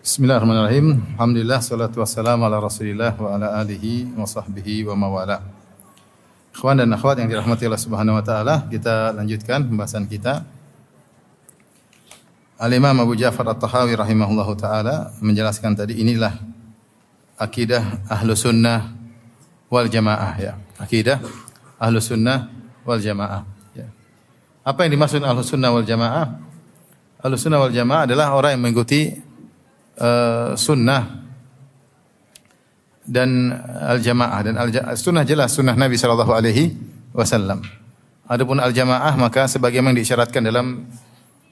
Bismillahirrahmanirrahim. Alhamdulillah salatu wassalamu ala Rasulillah wa ala alihi wa sahbihi wa mawala. Ikhwan dan akhwat yang dirahmati Allah Subhanahu wa taala, kita lanjutkan pembahasan kita. Al-Imam Abu Ja'far At-Tahawi rahimahullahu taala menjelaskan tadi inilah akidah ahlu sunnah wal jamaah ya. Akidah ahlu sunnah wal jamaah. Ya. Apa yang dimaksud ahlu sunnah wal jamaah? Ahlu sunnah wal jamaah adalah orang yang mengikuti uh, sunnah dan al-jamaah dan al sunnah jelas sunnah Nabi sallallahu alaihi wasallam. Adapun al-jamaah maka sebagaimana diisyaratkan dalam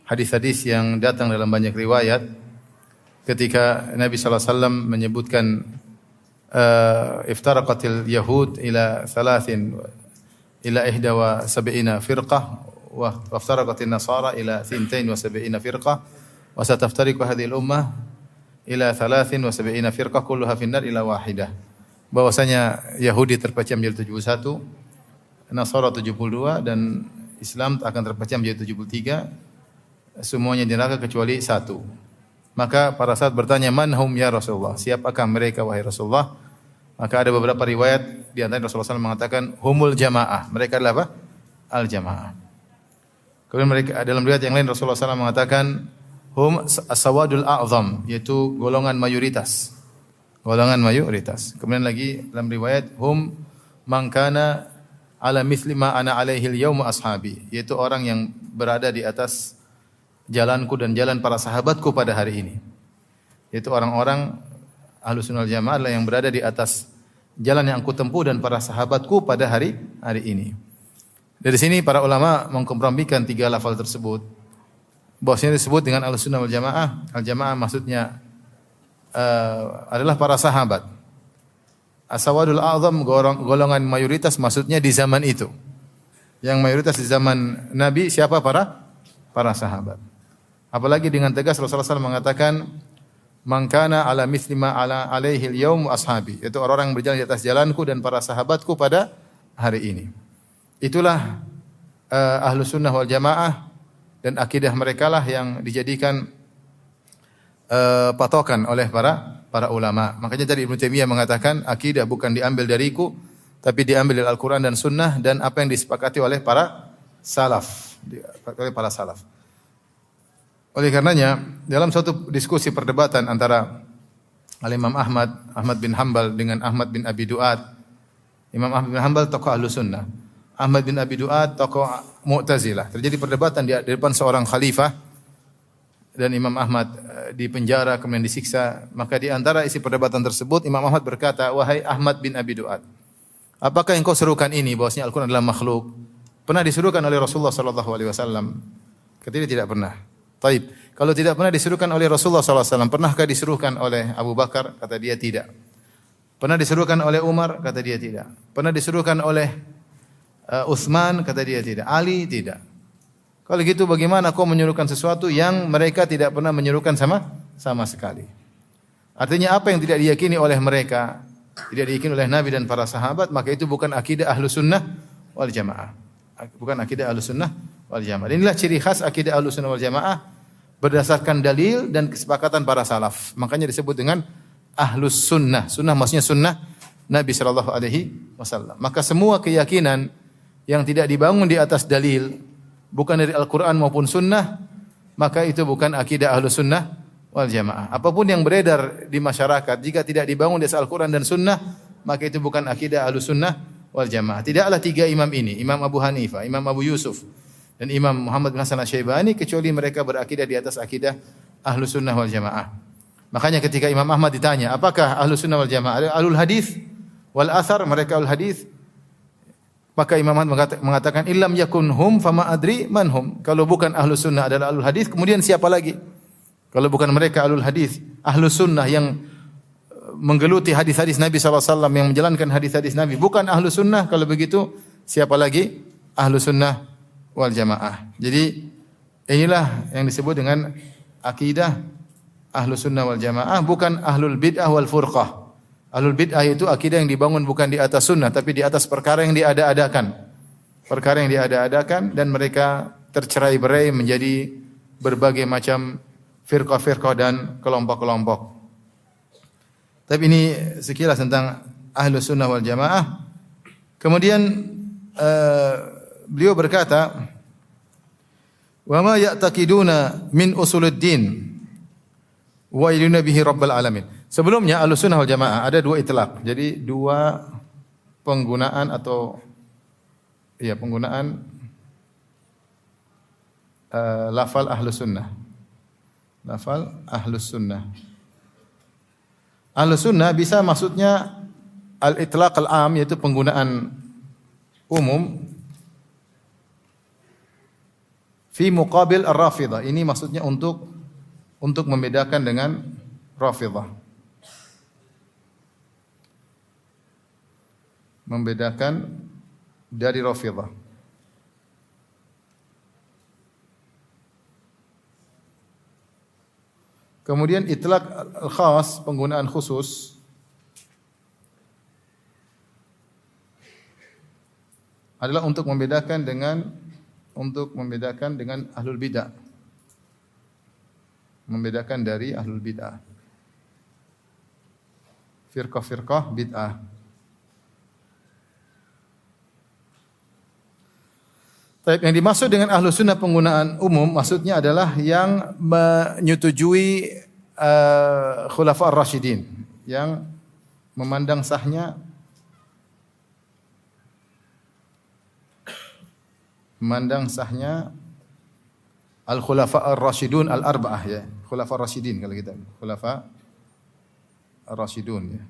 hadis-hadis yang datang dalam banyak riwayat ketika Nabi sallallahu alaihi wasallam menyebutkan uh, iftaraqatil yahud ila thalathin ila ihda wa sab'ina firqah wa iftaraqatin nasara ila thintain wa sab'ina firqah wa sataftariqu hadhihi al-ummah ila thalathin wa sab'ina firqah kulluha finnar ila wahidah. Bahwasanya Yahudi terpecah menjadi 71, Nasara 72 dan Islam akan terpecah menjadi 73. Semuanya di neraka kecuali satu. Maka para sahabat bertanya, "Man hum ya Rasulullah?" Siapakah mereka wahai Rasulullah? Maka ada beberapa riwayat di antara Rasulullah SAW mengatakan humul jamaah. Mereka adalah apa? Al jamaah. Kemudian mereka dalam riwayat yang lain Rasulullah SAW mengatakan hum as-sawadul a'zam yaitu golongan mayoritas. Golongan mayoritas. Kemudian lagi dalam riwayat hum mangkana ala mithli ma ana alaihi al ashabi yaitu orang yang berada di atas jalanku dan jalan para sahabatku pada hari ini. Yaitu orang-orang ahlu sunnah jamaah yang berada di atas jalan yang aku tempuh dan para sahabatku pada hari hari ini. Dari sini para ulama mengkompromikan tiga lafal tersebut bahwasanya disebut dengan al-sunnah wal jamaah. Al-jamaah maksudnya uh, adalah para sahabat. Asawadul a'zam golongan mayoritas maksudnya di zaman itu. Yang mayoritas di zaman Nabi siapa para para sahabat. Apalagi dengan tegas Rasulullah SAW mengatakan mangkana ala mislima ala alaihi yaum ashabi. Itu orang-orang yang berjalan di atas jalanku dan para sahabatku pada hari ini. Itulah uh, ahlu sunnah wal jamaah dan akidah mereka lah yang dijadikan uh, patokan oleh para para ulama. Makanya tadi Ibnu Taimiyah mengatakan akidah bukan diambil dariku tapi diambil dari Al-Qur'an dan Sunnah dan apa yang disepakati oleh para salaf, oleh para salaf. Oleh karenanya dalam suatu diskusi perdebatan antara Al-Imam Ahmad, Ahmad bin Hambal dengan Ahmad bin Abi Duat. Imam Ahmad bin Hambal tokoh Ahlu Sunnah. Ahmad bin Abi Duat tokoh Mu'tazilah. Terjadi perdebatan di depan seorang khalifah dan Imam Ahmad eh, di penjara kemudian disiksa. Maka di antara isi perdebatan tersebut Imam Ahmad berkata, "Wahai Ahmad bin Abi Duat, apakah yang kau serukan ini bahwasanya Al-Qur'an adalah makhluk? Pernah disuruhkan oleh Rasulullah sallallahu alaihi wasallam?" Kata tidak pernah. Taib. Kalau tidak pernah disuruhkan oleh Rasulullah SAW, pernahkah disuruhkan oleh Abu Bakar? Kata dia tidak. Pernah disuruhkan oleh Umar? Kata dia tidak. Pernah disuruhkan oleh uh, Uthman kata dia tidak, Ali tidak. Kalau gitu bagaimana kau menyuruhkan sesuatu yang mereka tidak pernah menyuruhkan sama sama sekali. Artinya apa yang tidak diyakini oleh mereka, tidak diyakini oleh Nabi dan para sahabat, maka itu bukan akidah ahlu sunnah wal jamaah. Bukan akidah ahlu sunnah wal jamaah. inilah ciri khas akidah ahlu sunnah wal jamaah berdasarkan dalil dan kesepakatan para salaf. Makanya disebut dengan ahlus sunnah. Sunnah maksudnya sunnah Nabi Shallallahu Alaihi Wasallam. Maka semua keyakinan yang tidak dibangun di atas dalil, bukan dari Al-Quran maupun Sunnah, maka itu bukan akidah ahlu sunnah wal jamaah. Apa pun yang beredar di masyarakat, jika tidak dibangun di atas Al-Quran dan Sunnah, maka itu bukan akidah ahlu sunnah wal jamaah. Tidaklah tiga imam ini, Imam Abu Hanifah, Imam Abu Yusuf, dan Imam Muhammad bin Hasan Asy-Syaibani kecuali mereka berakidah di atas akidah ahlu sunnah wal jamaah. Makanya ketika Imam Ahmad ditanya, apakah ahlu sunnah wal jamaah? Alul hadis wal asar, mereka al hadis maka Imam Ahmad mengatakan illam yakun hum fama adri man hum. Kalau bukan ahlu sunnah adalah ahlul hadis, kemudian siapa lagi? Kalau bukan mereka ahlul hadis, ahlu sunnah yang uh, menggeluti hadis-hadis Nabi SAW yang menjalankan hadis-hadis Nabi. Bukan ahlu sunnah, kalau begitu siapa lagi? Ahlu sunnah wal jamaah. Jadi inilah yang disebut dengan akidah ahlu sunnah wal jamaah, bukan ahlul bid'ah wal furqah. Ahlul bid'ah itu akidah yang dibangun bukan di atas sunnah tapi di atas perkara yang diada-adakan. Perkara yang diada-adakan dan mereka tercerai-berai menjadi berbagai macam firqah-firqah dan kelompok-kelompok. Tapi ini sekilas tentang ahlu sunnah wal jamaah. Kemudian uh, beliau berkata, "Wa ma ya'taqiduna min usuluddin wa yaduna bihi rabbal alamin." Sebelumnya ahlu sunnah wal jamaah ada dua itlaq. Jadi dua penggunaan atau ya penggunaan uh, lafal ahlu sunnah. Lafal ahlu sunnah. Ahlu sunnah bisa maksudnya al-itlaq al-am yaitu penggunaan umum fi muqabil ar-rafidah. Ini maksudnya untuk untuk membedakan dengan rafidah. Membedakan dari rafidah. Kemudian itlaq al-khas, penggunaan khusus. adalah untuk membedakan dengan untuk membedakan dengan ahlul bidah. Membedakan dari ahlul bidah. Firqah-firqah bid'ah. Tapi yang dimaksud dengan ahlu sunnah penggunaan umum maksudnya adalah yang menyetujui uh, khulafa ar-rasyidin yang memandang sahnya memandang sahnya al khulafa ar-rasyidun al-arba'ah ya. Khulafa ar-rasyidin kalau kita khulafa ar-rasyidun ya.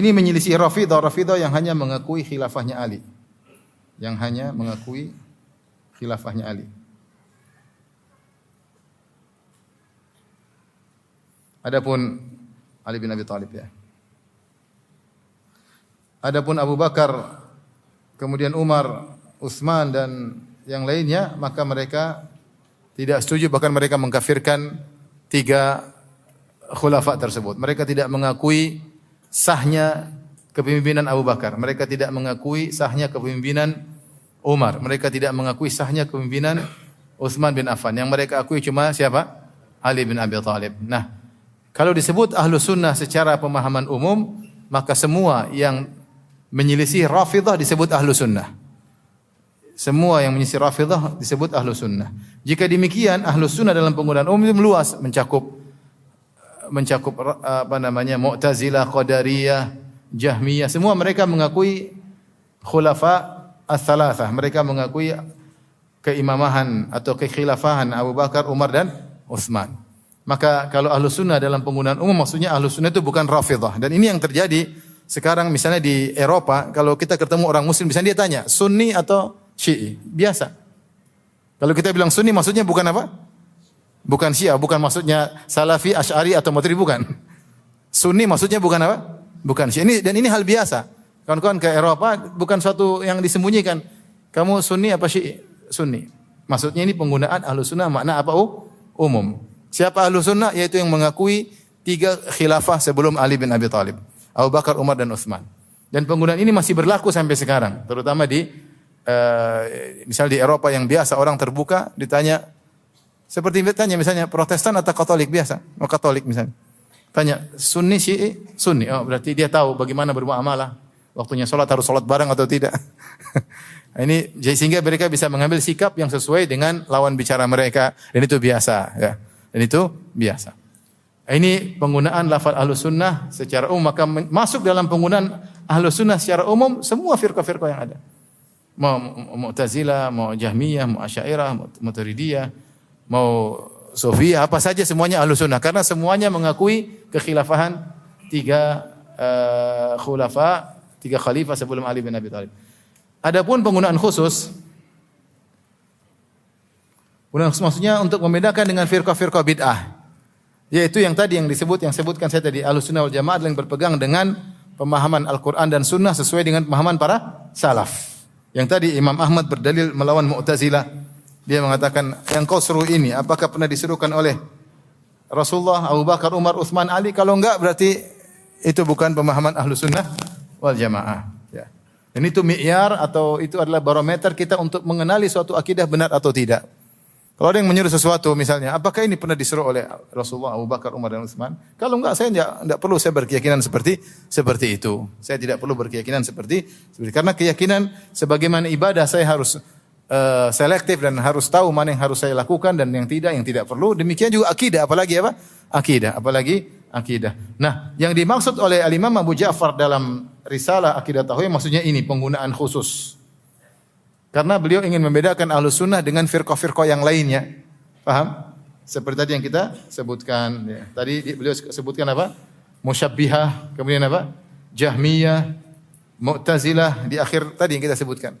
Ini menyelisih Rafidah Rafidah yang hanya mengakui khilafahnya Ali yang hanya mengakui khilafahnya Ali. Adapun Ali bin Abi Thalib ya. Adapun Abu Bakar, kemudian Umar, Utsman dan yang lainnya, maka mereka tidak setuju bahkan mereka mengkafirkan tiga khulafa tersebut. Mereka tidak mengakui sahnya kepemimpinan Abu Bakar. Mereka tidak mengakui sahnya kepemimpinan Umar. Mereka tidak mengakui sahnya kepemimpinan Utsman bin Affan. Yang mereka akui cuma siapa? Ali bin Abi Thalib. Nah, kalau disebut ahlu sunnah secara pemahaman umum, maka semua yang menyelisih rafidah disebut ahlu sunnah. Semua yang menyelisih rafidah disebut ahlu sunnah. Jika demikian, ahlu sunnah dalam penggunaan umum meluas, mencakup mencakup apa namanya Mu'tazilah, Qadariyah, Jahmiyah, semua mereka mengakui khulafa as-salasah. Mereka mengakui keimamahan atau kekhilafahan Abu Bakar, Umar dan Utsman. Maka kalau ahlu sunnah dalam penggunaan umum maksudnya ahlu sunnah itu bukan rafidah. Dan ini yang terjadi sekarang misalnya di Eropa, kalau kita ketemu orang muslim, misalnya dia tanya, sunni atau syi'i? Biasa. Kalau kita bilang sunni maksudnya bukan apa? Bukan syiah, bukan maksudnya salafi, asy'ari atau maturidi, bukan. Sunni maksudnya bukan apa? Bukan Ini dan ini hal biasa. Kawan-kawan ke Eropa bukan suatu yang disembunyikan. Kamu sunni apa syi? Sunni. Maksudnya ini penggunaan ahlu sunnah makna apa? Oh, umum. Siapa ahlu sunnah? Yaitu yang mengakui tiga khilafah sebelum Ali bin Abi Thalib. Abu Bakar, Umar dan Utsman. Dan penggunaan ini masih berlaku sampai sekarang. Terutama di uh, misal di Eropa yang biasa orang terbuka ditanya seperti ditanya misalnya Protestan atau Katolik biasa, mau Katolik misalnya. Tanya, sunni syi'i? Sunni. Oh, berarti dia tahu bagaimana bermuamalah. Waktunya sholat harus sholat bareng atau tidak. ini sehingga mereka bisa mengambil sikap yang sesuai dengan lawan bicara mereka. Dan itu biasa. Ya. Dan itu biasa. Ini penggunaan lafal ahlu sunnah secara umum. Maka masuk dalam penggunaan ahlu sunnah secara umum semua firqa-firqa yang ada. Mau Mu'tazilah, mau Jahmiyah, mau Asyairah, mau Maturidiyah, mau Sofia, apa saja semuanya ahlu sunnah. Karena semuanya mengakui kekhilafahan tiga uh, khulafa, tiga khalifah sebelum Ali bin Abi Thalib. Adapun penggunaan khusus, penggunaan khusus maksudnya untuk membedakan dengan firqah-firqah bid'ah. Yaitu yang tadi yang disebut, yang sebutkan saya tadi, ahlu sunnah wal jamaah yang berpegang dengan pemahaman Al-Quran dan sunnah sesuai dengan pemahaman para salaf. Yang tadi Imam Ahmad berdalil melawan Mu'tazilah. Dia mengatakan, yang kau seru ini, apakah pernah disuruhkan oleh Rasulullah, Abu Bakar, Umar, Uthman, Ali? Kalau enggak, berarti itu bukan pemahaman ahlu sunnah wal jamaah. Ya. Dan itu mi'yar atau itu adalah barometer kita untuk mengenali suatu akidah benar atau tidak. Kalau ada yang menyuruh sesuatu misalnya, apakah ini pernah disuruh oleh Rasulullah, Abu Bakar, Umar dan Utsman? Kalau enggak, saya enggak, enggak perlu saya berkeyakinan seperti seperti itu. Saya tidak perlu berkeyakinan seperti seperti karena keyakinan sebagaimana ibadah saya harus uh, selektif dan harus tahu mana yang harus saya lakukan dan yang tidak, yang tidak perlu. Demikian juga akidah, apalagi apa? Akidah, apalagi akidah. Nah, yang dimaksud oleh Al-Imam Abu Ja'far dalam risalah akidah tauhid maksudnya ini penggunaan khusus. Karena beliau ingin membedakan ahlu sunnah dengan firqah-firqah yang lainnya. Paham? Seperti tadi yang kita sebutkan. Ya. Tadi beliau sebutkan apa? Musyabbihah. Kemudian apa? Jahmiyah. Mu'tazilah. Di akhir tadi yang kita sebutkan.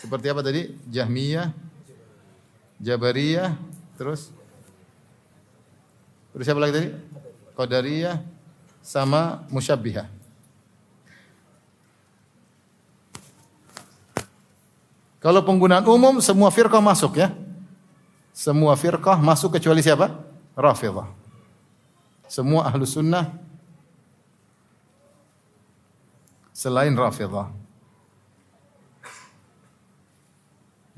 Seperti apa tadi? Jahmiyah. Jabariyah. Terus? Terus siapa lagi tadi? Qadariyah. Sama Musyabbihah. Kalau penggunaan umum semua firqah masuk ya. Semua firqah masuk kecuali siapa? Rafidah. Semua ahlu sunnah selain Rafidah.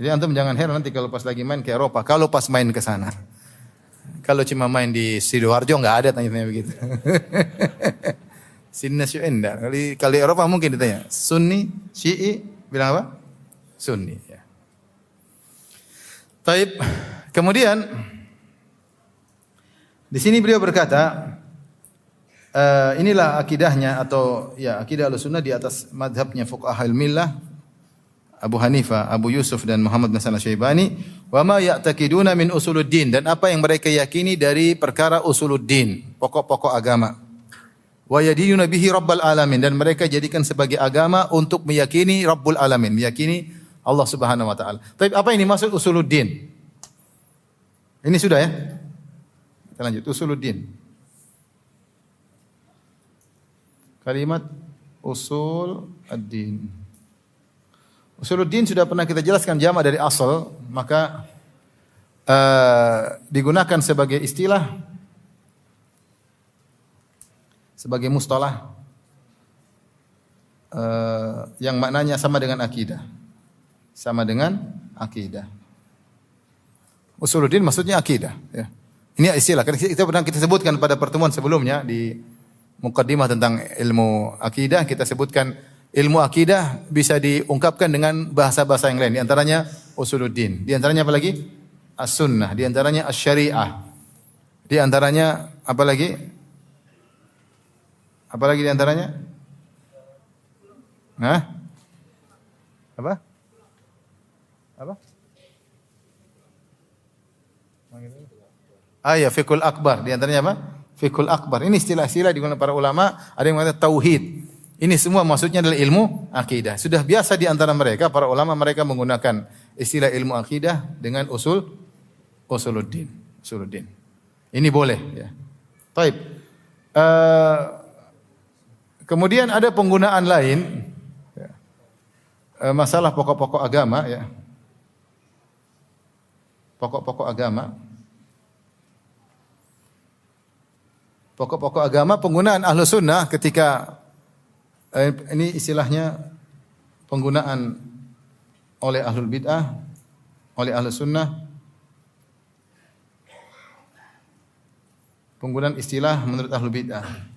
Jadi antum jangan heran nanti kalau pas lagi main ke Eropa, kalau pas main ke sana. Kalau cuma main di Sidoarjo nggak ada tanya-tanya begitu. Sini enggak. Kali kali Eropa mungkin ditanya. Sunni, Syi'i, bilang apa? Sunni. Ya. Taib. Kemudian di sini beliau berkata, uh, inilah akidahnya atau ya akidah al-sunnah di atas madhabnya fuqaha millah Abu Hanifah, Abu Yusuf dan Muhammad bin Hasan wa ma ya'taqiduna min usuluddin dan apa yang mereka yakini dari perkara usuluddin, pokok-pokok agama. Wa yadinuna bihi rabbal alamin dan mereka jadikan sebagai agama untuk meyakini Rabbul alamin, meyakini Allah Subhanahu wa taala. Tapi apa ini maksud usuluddin? Ini sudah ya? Kita lanjut usuluddin. Kalimat usul ad-din. Usuluddin sudah pernah kita jelaskan jama dari asal, maka uh, digunakan sebagai istilah sebagai mustalah uh, yang maknanya sama dengan akidah sama dengan akidah. Usuluddin maksudnya akidah. Ya. Ini istilah. Kita pernah kita sebutkan pada pertemuan sebelumnya di mukaddimah tentang ilmu akidah kita sebutkan ilmu akidah bisa diungkapkan dengan bahasa-bahasa yang lain. Di antaranya usuluddin. Di antaranya apa lagi? As-sunnah. Di antaranya as-syariah. Di antaranya apa lagi? Apa lagi di antaranya? Hah? Apa? Apa? Ah ya, fikul akbar. Di antaranya apa? Fikul akbar. Ini istilah-istilah digunakan para ulama. Ada yang mengatakan tauhid. Ini semua maksudnya adalah ilmu akidah. Sudah biasa di antara mereka, para ulama mereka menggunakan istilah ilmu akidah dengan usul usuluddin. Usuluddin. Ini boleh. Ya. Taib. Uh, kemudian ada penggunaan lain. Uh, masalah pokok-pokok agama. Ya pokok-pokok agama. Pokok-pokok agama penggunaan ahlu sunnah ketika eh, ini istilahnya penggunaan oleh ahlul bid'ah, oleh ahlu sunnah. Penggunaan istilah menurut ahlu bid'ah.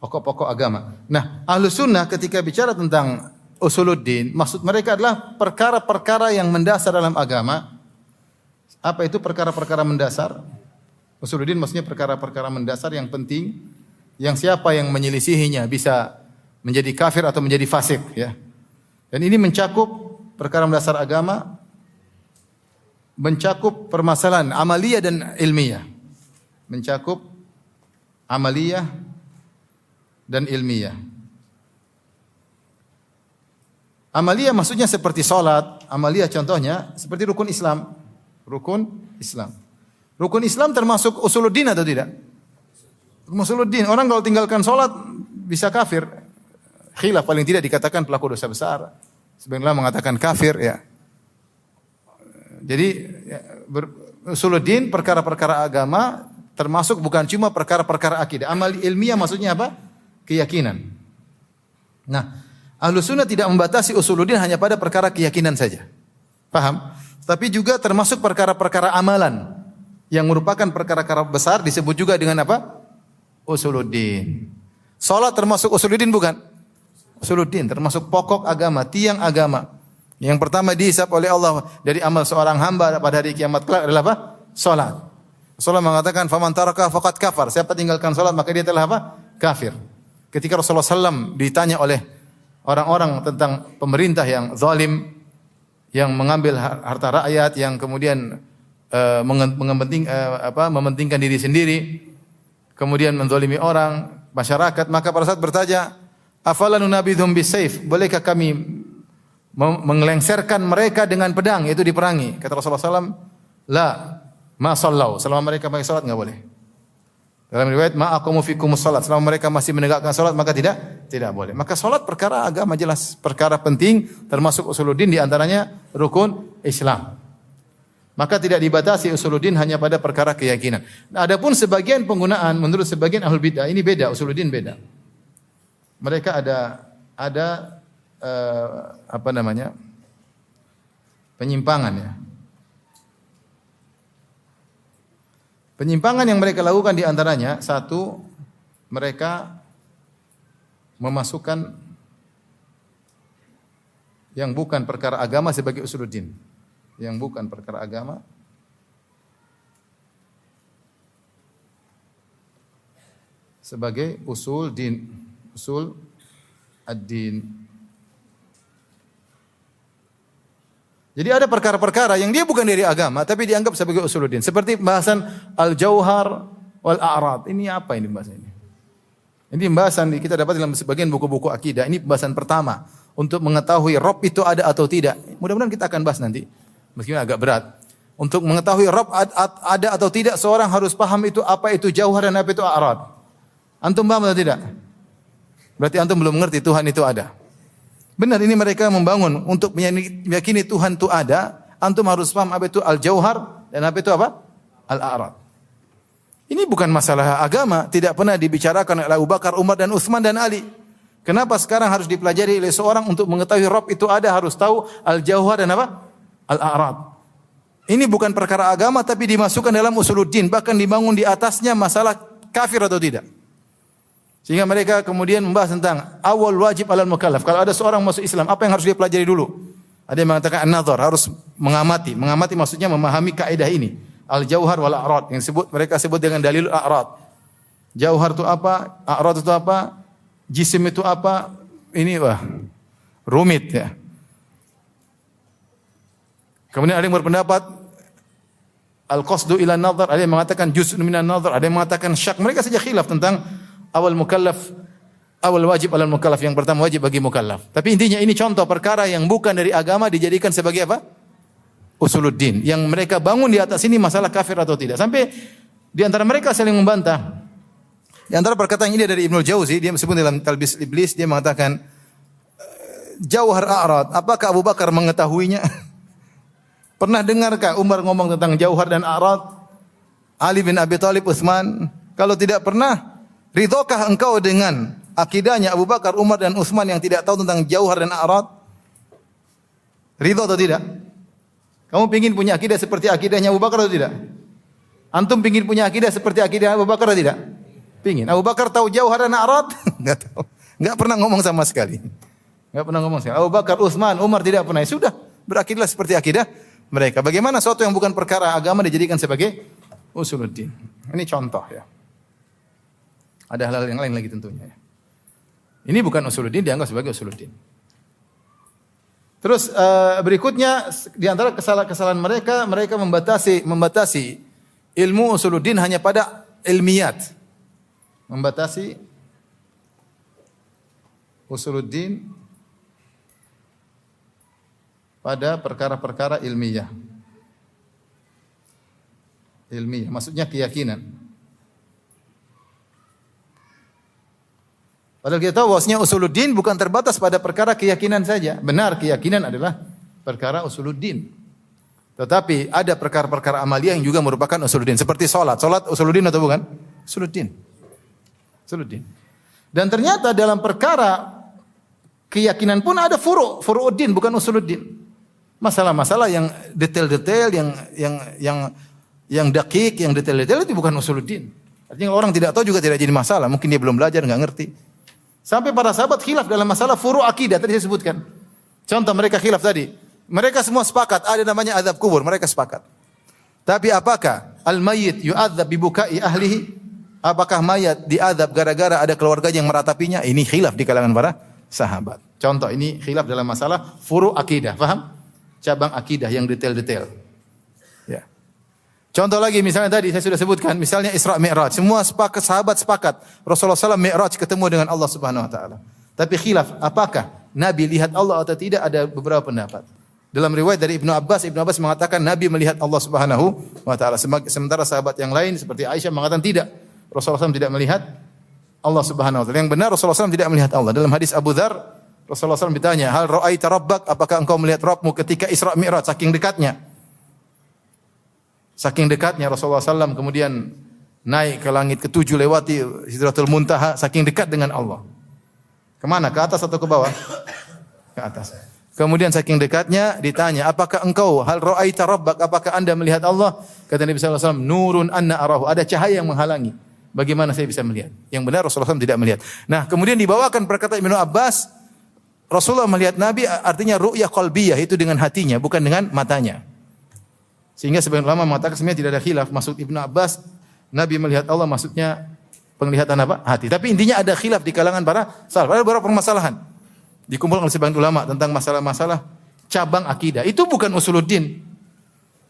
pokok-pokok agama. Nah, ahlu sunnah ketika bicara tentang usuluddin, maksud mereka adalah perkara-perkara yang mendasar dalam agama. Apa itu perkara-perkara mendasar? Usuluddin maksudnya perkara-perkara mendasar yang penting, yang siapa yang menyelisihinya bisa menjadi kafir atau menjadi fasik. Ya. Dan ini mencakup perkara mendasar agama, mencakup permasalahan amalia dan ilmiah. Mencakup amalia dan ilmiah. Amalia maksudnya seperti salat, amalia contohnya seperti rukun Islam. Rukun Islam. Rukun Islam termasuk usuluddin atau tidak? Usuluddin. Orang kalau tinggalkan salat bisa kafir. Khilaf paling tidak dikatakan pelaku dosa besar. Sebenarnya mengatakan kafir ya. Jadi ya, usuluddin perkara-perkara agama termasuk bukan cuma perkara-perkara akidah. Amal ilmiah maksudnya apa? Keyakinan. Nah, ahlu sunnah tidak membatasi usuluddin hanya pada perkara keyakinan saja. Paham? Tapi juga termasuk perkara-perkara amalan yang merupakan perkara-perkara besar disebut juga dengan apa? Usuluddin. Salat termasuk usuluddin bukan? Usuluddin termasuk pokok agama, tiang agama. Yang pertama dihisap oleh Allah dari amal seorang hamba pada hari kiamat kelak adalah apa? Salat. Rasulullah mengatakan, "Faman taraka faqad kafar." Siapa tinggalkan salat maka dia telah apa? Kafir. Ketika Rasulullah SAW ditanya oleh orang-orang tentang pemerintah yang zalim, yang mengambil harta rakyat, yang kemudian uh, uh, apa, mementingkan diri sendiri, kemudian menzalimi orang, masyarakat, maka pada saat bertanya, "Afalanu nabidhum bisayf?" Bolehkah kami mengelengserkan mereka dengan pedang itu diperangi? Kata Rasulullah SAW, "La, Ma sallau, selama mereka pakai salat enggak boleh. Dalam riwayat ma aqamu fikum salat, selama mereka masih menegakkan salat maka tidak tidak boleh. Maka salat perkara agama jelas, perkara penting termasuk usuluddin di antaranya rukun Islam. Maka tidak dibatasi usuluddin hanya pada perkara keyakinan. Nah, adapun sebagian penggunaan menurut sebagian ahlul bidah ini beda, usuluddin beda. Mereka ada ada uh, apa namanya? penyimpangan ya. Penyimpangan yang mereka lakukan di antaranya satu mereka memasukkan yang bukan perkara agama sebagai usuluddin. Yang bukan perkara agama sebagai usul din, usul ad-din. Jadi ada perkara-perkara yang dia bukan dari agama tapi dianggap sebagai usuluddin. Seperti pembahasan al-jauhar wal a'rad. Ini apa ini pembahasan ini? Ini pembahasan kita dapat dalam sebagian buku-buku akidah. Ini pembahasan pertama untuk mengetahui rob itu ada atau tidak. Mudah-mudahan kita akan bahas nanti. Meskipun agak berat. Untuk mengetahui rob ada atau tidak seorang harus paham itu apa itu jauhar dan apa itu a'rad. Antum paham atau tidak? Berarti antum belum mengerti Tuhan itu ada. Benar ini mereka membangun untuk meyakini Tuhan itu ada. Antum harus paham apa itu al-jauhar dan apa itu apa? Al-a'rad. Ini bukan masalah agama, tidak pernah dibicarakan oleh Abu Bakar, Umar dan Utsman dan Ali. Kenapa sekarang harus dipelajari oleh seorang untuk mengetahui Rob itu ada harus tahu al-jauhar dan apa? Al-a'rad. Ini bukan perkara agama tapi dimasukkan dalam usuluddin, bahkan dibangun di atasnya masalah kafir atau tidak. Sehingga mereka kemudian membahas tentang awal wajib alal mukallaf. Kalau ada seorang masuk Islam, apa yang harus dia pelajari dulu? Ada yang mengatakan an-nazar, harus mengamati. Mengamati maksudnya memahami kaidah ini. Al-jauhar wal a'rad yang sebut mereka sebut dengan dalil a'rad. Jauhar itu apa? A'rad itu apa? Jisim itu apa? Ini wah rumit ya. Kemudian ada yang berpendapat al-qasdu ila nazar, ada yang mengatakan juz'un minan nazar, ada yang mengatakan syak. Mereka saja khilaf tentang awal mukallaf awal wajib alal mukallaf yang pertama wajib bagi mukallaf. Tapi intinya ini contoh perkara yang bukan dari agama dijadikan sebagai apa? Usuluddin. Yang mereka bangun di atas ini masalah kafir atau tidak. Sampai di antara mereka saling membantah. Di antara perkataan ini dari Ibnu Jauzi, dia meskipun dalam Talbis Iblis dia mengatakan Jauhar A'rad, apakah Abu Bakar mengetahuinya? Pernah dengarkah Umar ngomong tentang Jauhar dan A'rad? Ali bin Abi Thalib Utsman? Kalau tidak pernah, Ridhokah engkau dengan akidahnya Abu Bakar, Umar dan Utsman yang tidak tahu tentang jauhar dan a'rad? Ridho atau tidak? Kamu ingin punya akidah seperti akidahnya Abu Bakar atau tidak? Antum ingin punya akidah seperti akidah Abu Bakar atau tidak? Pingin. Abu Bakar tahu jauhar dan a'rad? Enggak tahu. Enggak pernah ngomong sama sekali. Enggak pernah ngomong sekali. Abu Bakar, Utsman, Umar tidak pernah. Sudah, berakidahlah seperti akidah mereka. Bagaimana sesuatu yang bukan perkara agama dijadikan sebagai usuluddin? Ini contoh ya. Ada hal-hal yang lain lagi tentunya. Ini bukan usuluddin dianggap sebagai usuluddin. Terus uh, berikutnya di antara kesalahan-kesalahan mereka, mereka membatasi membatasi ilmu usuluddin hanya pada ilmiat. Membatasi usuluddin pada perkara-perkara ilmiah. Ilmiah, maksudnya keyakinan. Padahal kita tahu bahwasanya usuluddin bukan terbatas pada perkara keyakinan saja. Benar, keyakinan adalah perkara usuluddin. Tetapi ada perkara-perkara amalia yang juga merupakan usuluddin. Seperti sholat. Sholat usuluddin atau bukan? Usuluddin. Usuluddin. Dan ternyata dalam perkara keyakinan pun ada furu, furuuddin bukan usuluddin. Masalah-masalah yang detail-detail yang yang yang yang dakik, yang detail-detail itu bukan usuluddin. Artinya orang tidak tahu juga tidak jadi masalah. Mungkin dia belum belajar, nggak ngerti. Sampai para sahabat khilaf dalam masalah furu akidah tadi saya sebutkan. Contoh mereka khilaf tadi. Mereka semua sepakat ada namanya azab kubur, mereka sepakat. Tapi apakah al-mayyit yu'adzab bibukai ahlihi? Apakah mayat diadab gara-gara ada keluarga yang meratapinya? Ini khilaf di kalangan para sahabat. Contoh ini khilaf dalam masalah furu akidah, paham? Cabang akidah yang detail-detail. Contoh lagi misalnya tadi saya sudah sebutkan, misalnya Isra Mi'raj. Semua sepakat sahabat sepakat Rasulullah SAW Mi'raj ketemu dengan Allah Subhanahu wa taala. Tapi khilaf, apakah Nabi lihat Allah atau tidak ada beberapa pendapat. Dalam riwayat dari Ibnu Abbas, Ibnu Abbas mengatakan Nabi melihat Allah Subhanahu wa taala. Sementara sahabat yang lain seperti Aisyah mengatakan tidak. Rasulullah SAW tidak melihat Allah Subhanahu wa taala. Yang benar Rasulullah SAW tidak melihat Allah. Dalam hadis Abu Dzar, Rasulullah SAW ditanya, "Hal ra'aita rabbak? Apakah engkau melihat Rabbmu ketika Isra Mi'raj saking dekatnya?" Saking dekatnya Rasulullah SAW kemudian naik ke langit ketujuh lewati Sidratul Muntaha saking dekat dengan Allah. Ke mana? Ke atas atau ke bawah? Ke atas. Kemudian saking dekatnya ditanya, apakah engkau hal ra'aita rabbak? Apakah anda melihat Allah? Kata Nabi wasallam, nurun anna arahu. Ada cahaya yang menghalangi. Bagaimana saya bisa melihat? Yang benar Rasulullah SAW tidak melihat. Nah, kemudian dibawakan perkataan Ibnu Abbas, Rasulullah melihat Nabi artinya ru'yah qalbiyah itu dengan hatinya, bukan dengan matanya. Sehingga sebagian ulama mengatakan sebenarnya tidak ada khilaf. Maksud Ibnu Abbas, Nabi melihat Allah maksudnya penglihatan apa? Hati. Tapi intinya ada khilaf di kalangan para salaf. Ada beberapa permasalahan dikumpulkan oleh sebagian ulama tentang masalah-masalah cabang akidah. Itu bukan usuluddin.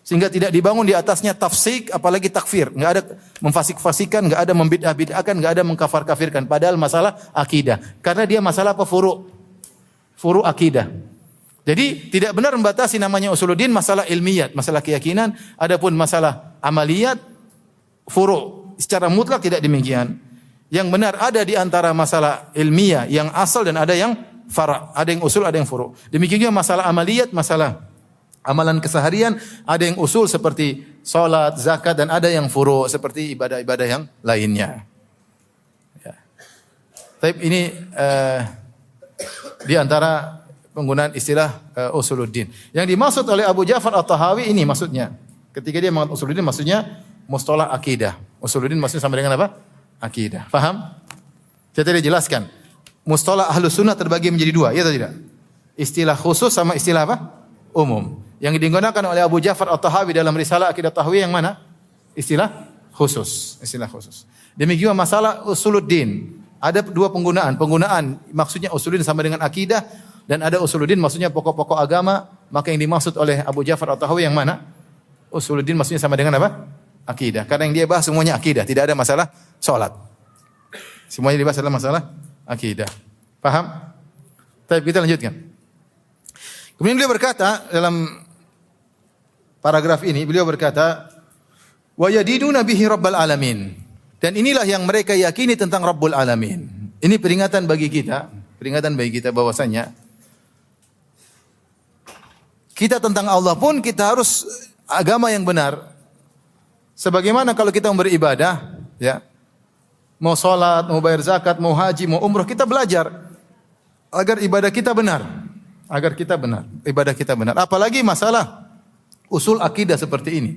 Sehingga tidak dibangun di atasnya tafsik apalagi takfir. Enggak ada memfasik-fasikan, enggak ada membid'ah-bid'ahkan, enggak ada mengkafar-kafirkan. Padahal masalah akidah. Karena dia masalah apa? Furu. Furu akidah. Jadi tidak benar membatasi namanya usuluddin masalah ilmiat, masalah keyakinan. Adapun masalah amaliyat, furu. Secara mutlak tidak demikian. Yang benar ada di antara masalah ilmiah yang asal dan ada yang fara. Ada yang usul, ada yang furu. Demikian juga masalah amaliyat, masalah amalan keseharian, ada yang usul seperti salat, zakat dan ada yang furu seperti ibadah-ibadah yang lainnya. Ya. Tapi ini uh, di antara penggunaan istilah uh, usuluddin. Yang dimaksud oleh Abu Ja'far At-Tahawi ini maksudnya. Ketika dia mengatakan usuluddin maksudnya mustalah akidah. Usuluddin maksudnya sama dengan apa? Akidah. Faham? Saya tadi jelaskan mustalah ahlus sunnah terbagi menjadi dua, ya atau tidak? Istilah khusus sama istilah apa? Umum. Yang digunakan oleh Abu Ja'far At-Tahawi dalam risalah Akidah Tahwi yang mana? Istilah khusus, istilah khusus. Demikian masalah usuluddin. Ada dua penggunaan. Penggunaan maksudnya usuluddin sama dengan akidah dan ada usuluddin maksudnya pokok-pokok agama. Maka yang dimaksud oleh Abu Ja'far At-Tahawi yang mana? Usuluddin maksudnya sama dengan apa? Akidah. Karena yang dia bahas semuanya akidah, tidak ada masalah salat. Semuanya dibahas adalah masalah akidah. Paham? Tapi kita lanjutkan. Kemudian beliau berkata dalam paragraf ini beliau berkata wa yadiduna bihi rabbal alamin. Dan inilah yang mereka yakini tentang Rabbul Alamin. Ini peringatan bagi kita, peringatan bagi kita bahwasanya kita tentang Allah pun kita harus agama yang benar. Sebagaimana kalau kita beribadah, ya, mau sholat, mau bayar zakat, mau haji, mau umroh, kita belajar agar ibadah kita benar. Agar kita benar, ibadah kita benar. Apalagi masalah usul akidah seperti ini.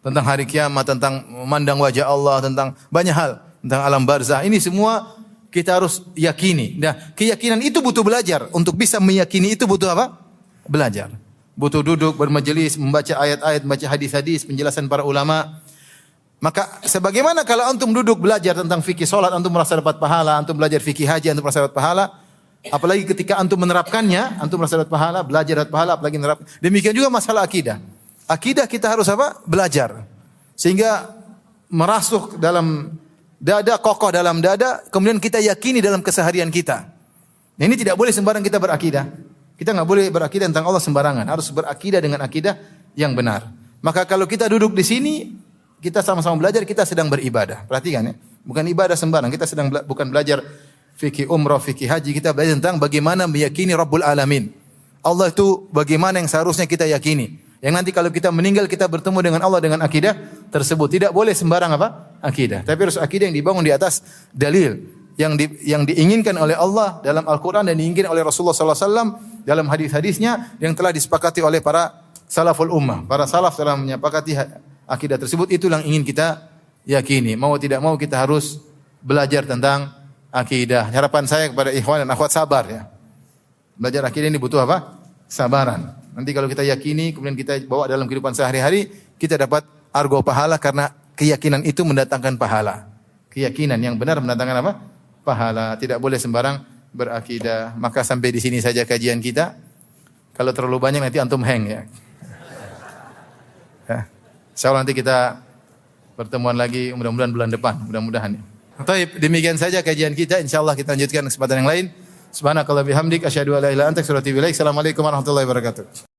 Tentang hari kiamat, tentang memandang wajah Allah, tentang banyak hal. Tentang alam barzah. Ini semua kita harus yakini. Nah, keyakinan itu butuh belajar. Untuk bisa meyakini itu butuh apa? Belajar. Butuh duduk, bermajelis, membaca ayat-ayat, membaca hadis-hadis, penjelasan para ulama. Maka sebagaimana kalau antum duduk belajar tentang fikih solat, antum merasa dapat pahala, antum belajar fikih haji, antum merasa dapat pahala. Apalagi ketika antum menerapkannya, antum merasa dapat pahala, belajar dapat pahala, apalagi menerap. Demikian juga masalah akidah. Akidah kita harus apa? Belajar. Sehingga merasuk dalam dada, kokoh dalam dada, kemudian kita yakini dalam keseharian kita. Nah, ini tidak boleh sembarang kita berakidah. Kita nggak boleh berakidah tentang Allah sembarangan. Harus berakidah dengan akidah yang benar. Maka kalau kita duduk di sini, kita sama-sama belajar, kita sedang beribadah. Perhatikan ya. Bukan ibadah sembarang, kita sedang bela bukan belajar fikih umrah, fikih haji, kita belajar tentang bagaimana meyakini Rabbul Alamin. Allah itu bagaimana yang seharusnya kita yakini. Yang nanti kalau kita meninggal kita bertemu dengan Allah dengan akidah tersebut. Tidak boleh sembarang apa? Akidah. Tapi harus akidah yang dibangun di atas dalil yang di, yang diinginkan oleh Allah dalam Al-Qur'an dan diinginkan oleh Rasulullah wasallam dalam hadis-hadisnya yang telah disepakati oleh para salaful ummah. Para salaf telah menyepakati akidah tersebut itu yang ingin kita yakini. Mau tidak mau kita harus belajar tentang akidah. Harapan saya kepada ikhwan dan akhwat sabar ya. Belajar akidah ini butuh apa? Sabaran. Nanti kalau kita yakini, kemudian kita bawa dalam kehidupan sehari-hari, kita dapat argo pahala karena keyakinan itu mendatangkan pahala. Keyakinan yang benar mendatangkan apa? Pahala. Tidak boleh sembarang berakidah. Maka sampai di sini saja kajian kita. Kalau terlalu banyak nanti antum hang ya. ya. Insya Allah nanti kita pertemuan lagi mudah-mudahan bulan depan. Mudah-mudahan. Ya. Baik, demikian saja kajian kita. Insya Allah kita lanjutkan kesempatan yang lain. Subhanakallah bihamdik asyhadu an la ilaha illa anta astaghfiruka wa atubu ilaik. Assalamualaikum warahmatullahi wabarakatuh.